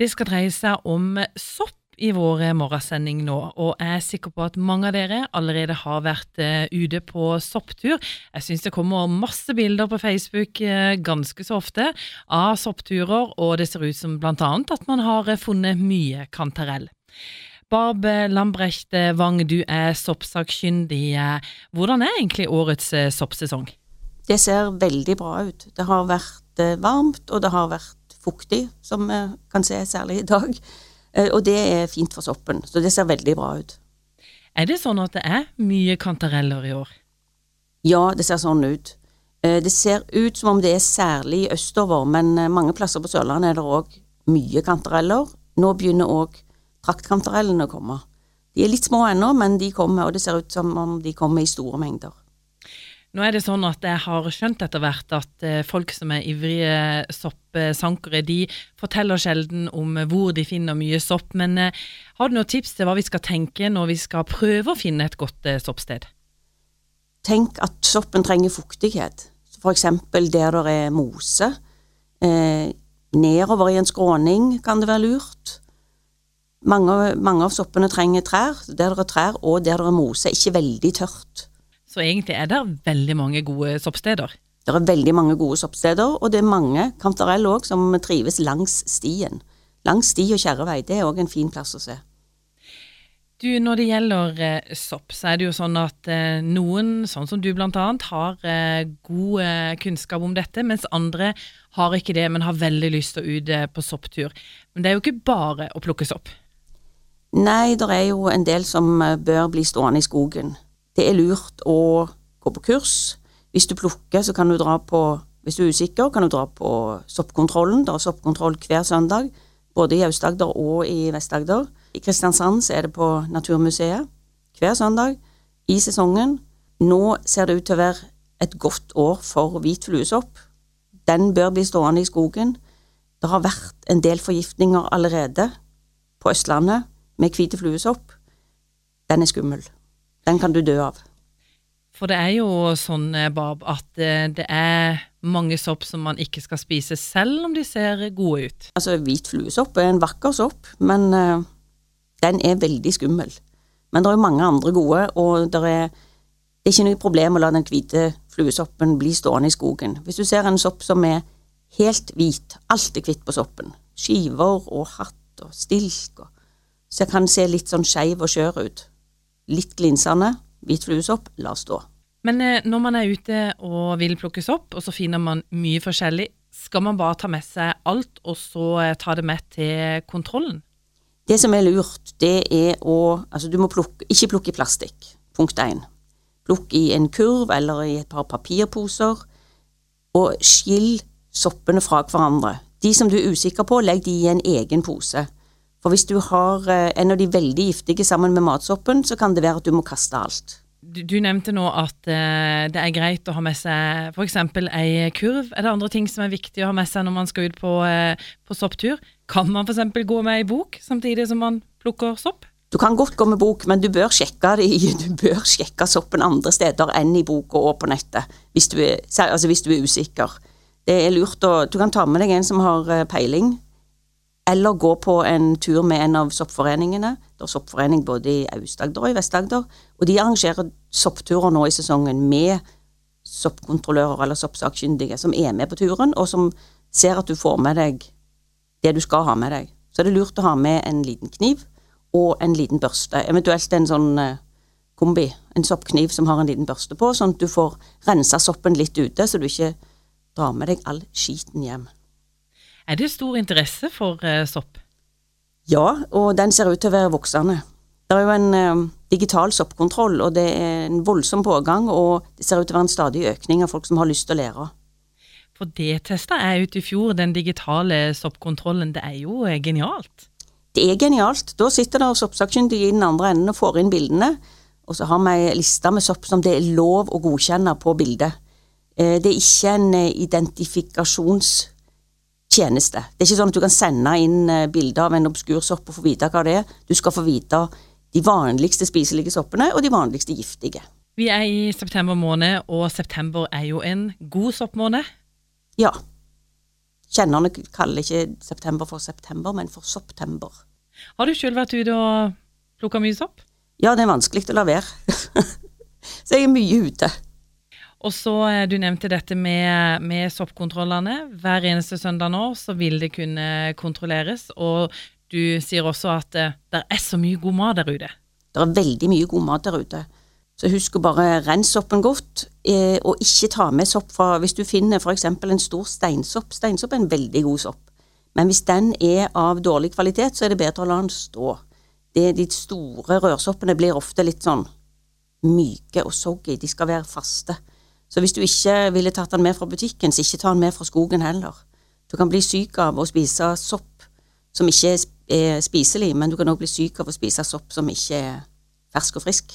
Det skal dreie seg om sopp i vår morgensending nå, og jeg er sikker på at mange av dere allerede har vært uh, ute på sopptur. Jeg syns det kommer masse bilder på Facebook uh, ganske så ofte av soppturer, og det ser ut som blant annet at man har uh, funnet mye kantarell. Barb Lambrecht Wang, du er soppsakkyndig. Hvordan er egentlig årets soppsesong? Det ser veldig bra ut. Det har vært varmt, og det har vært fuktig, som vi kan se særlig i dag. Eh, og det er fint for soppen, så det ser veldig bra ut. Er det sånn at det er mye kantareller i år? Ja, det ser sånn ut. Eh, det ser ut som om det er særlig østover, men eh, mange plasser på Sørlandet er det òg mye kantareller. Nå begynner òg traktkantarellene å komme. De er litt små ennå, men de kommer, og det ser ut som om de kommer i store mengder. Nå er det sånn at jeg har skjønt etter hvert at eh, folk som er ivrige soppsankere, de forteller sjelden om hvor de finner mye sopp. Men eh, har du noen tips til hva vi skal tenke når vi skal prøve å finne et godt eh, soppsted? Tenk at soppen trenger fuktighet. Eksempel der det er mose. nedover i en skråning kan det være lurt. Mange, mange av soppene trenger trær. Der det er trær og der det er mose, ikke veldig tørt. Så egentlig er det veldig mange gode soppsteder? Det er veldig mange gode soppsteder, og det er mange kantarell òg som trives langs stien. Langs sti og kjerrevei, det er òg en fin plass å se. Du, Når det gjelder eh, sopp, så er det jo sånn at eh, noen, sånn som du annet, har eh, god kunnskap om dette, mens andre har ikke det, men har veldig lyst til å ut på sopptur. Men det er jo ikke bare å plukke sopp? Nei, det er jo en del som bør bli stående i skogen det er lurt å gå på kurs. Hvis du plukker, så kan du dra på Hvis du er usikker, kan du dra på soppkontrollen. Det er soppkontroll hver søndag, både i Aust-Agder og i Vest-Agder. I Kristiansand så er det på Naturmuseet hver søndag i sesongen. Nå ser det ut til å være et godt år for hvit fluesopp. Den bør bli stående i skogen. Det har vært en del forgiftninger allerede på Østlandet med hvite fluesopp. Den er skummel den kan du dø av. For det er jo sånn, eh, Bab, at eh, det er mange sopp som man ikke skal spise selv om de ser gode ut. Altså, hvit fluesopp er en vakker sopp, men uh, den er veldig skummel. Men det er jo mange andre gode, og det er, det er ikke noe problem å la den hvite fluesoppen bli stående i skogen. Hvis du ser en sopp som er helt hvit, alt er hvitt på soppen, skiver og hatt og stilk, og, så kan den se litt sånn skeiv og skjør ut litt glinsende, hvit fluesopp, la stå. Men eh, når man er ute og vil plukke sopp, og så finner man mye forskjellig, skal man bare ta med seg alt, og så eh, ta det med til kontrollen? Det som er lurt, det er å Altså, du må plukke, ikke plukke i plastikk, punkt én. Plukk i en kurv eller i et par papirposer, og skill soppene fra hverandre. De som du er usikker på, legg de i en egen pose. For hvis du har eh, en av de veldig giftige sammen med matsoppen, så kan det være at du må kaste alt. Du, du nevnte nå at uh, det er greit å ha med seg f.eks. ei kurv. Er det andre ting som er viktig å ha med seg når man skal ut på, uh, på sopptur? Kan man f.eks. gå med ei bok samtidig som man plukker sopp? Du kan godt gå med bok, men du bør sjekke, du bør sjekke soppen andre steder enn i boka og på nettet, hvis du, er, altså hvis du er usikker. Det er lurt å Du kan ta med deg en som har peiling eller gå på en tur med en av soppforeningene. Det er soppforening både i Aust-Agder og i Vest-Agder. Og de arrangerer soppturer nå i sesongen med soppkontrollører eller soppsakkyndige som er med på turen, og som ser at du får med deg det du skal ha med deg. Så er det lurt å ha med en liten kniv og en liten børste, eventuelt en sånn eh, kombi, en soppkniv som har en liten børste på, sånn at du får rensa soppen litt ute, så du ikke drar med deg all skiten hjem. Er det stor interesse for uh, sopp? Ja, og den ser ut til å være voksende. Det er jo en uh, digital soppkontroll, og det er en voldsom pågang, og det ser ut til å være en stadig økning av folk som har lyst til å lære. For det testa jeg ut i fjor, den digitale soppkontrollen. Det er jo uh, genialt. Det er genialt. Da sitter det soppsakkyndige i den andre enden og får inn bildene, og så har vi ei liste med sopp som det er lov å godkjenne på bildet. Det er ikke en identifikasjons tjeneste. Det er ikke sånn at du kan sende inn bilder bilde av en obskur sopp og få vite hva det er. Du skal få vite de vanligste spiselige soppene og de vanligste giftige. Vi er i september måned, og september er jo en god soppmåned. Ja. kjennerne kaller ikke september for september, men for september. Har du sjøl vært ute og plukka mye sopp? Ja, det er vanskelig å la være. så jeg er mye ute. Og så eh, Du nevnte dette med, med soppkontrollene. Hver eneste søndag nå så vil det kunne kontrolleres. Og du sier også at eh, det er så mye god mat der ute. Det er veldig mye god mat der ute. Så husk å bare rense soppen godt, eh, og ikke ta med sopp fra Hvis du finner f.eks. en stor steinsopp Steinsopp er en veldig god sopp, men hvis den er av dårlig kvalitet, så er det bedre å la den stå. Det, de store rørsoppene blir ofte litt sånn myke og soggy, de skal være faste. Så hvis du ikke ville tatt den med fra butikken, så ikke ta den med fra skogen heller. Du kan bli syk av å spise sopp som ikke er spiselig, men du kan òg bli syk av å spise sopp som ikke er fersk og frisk.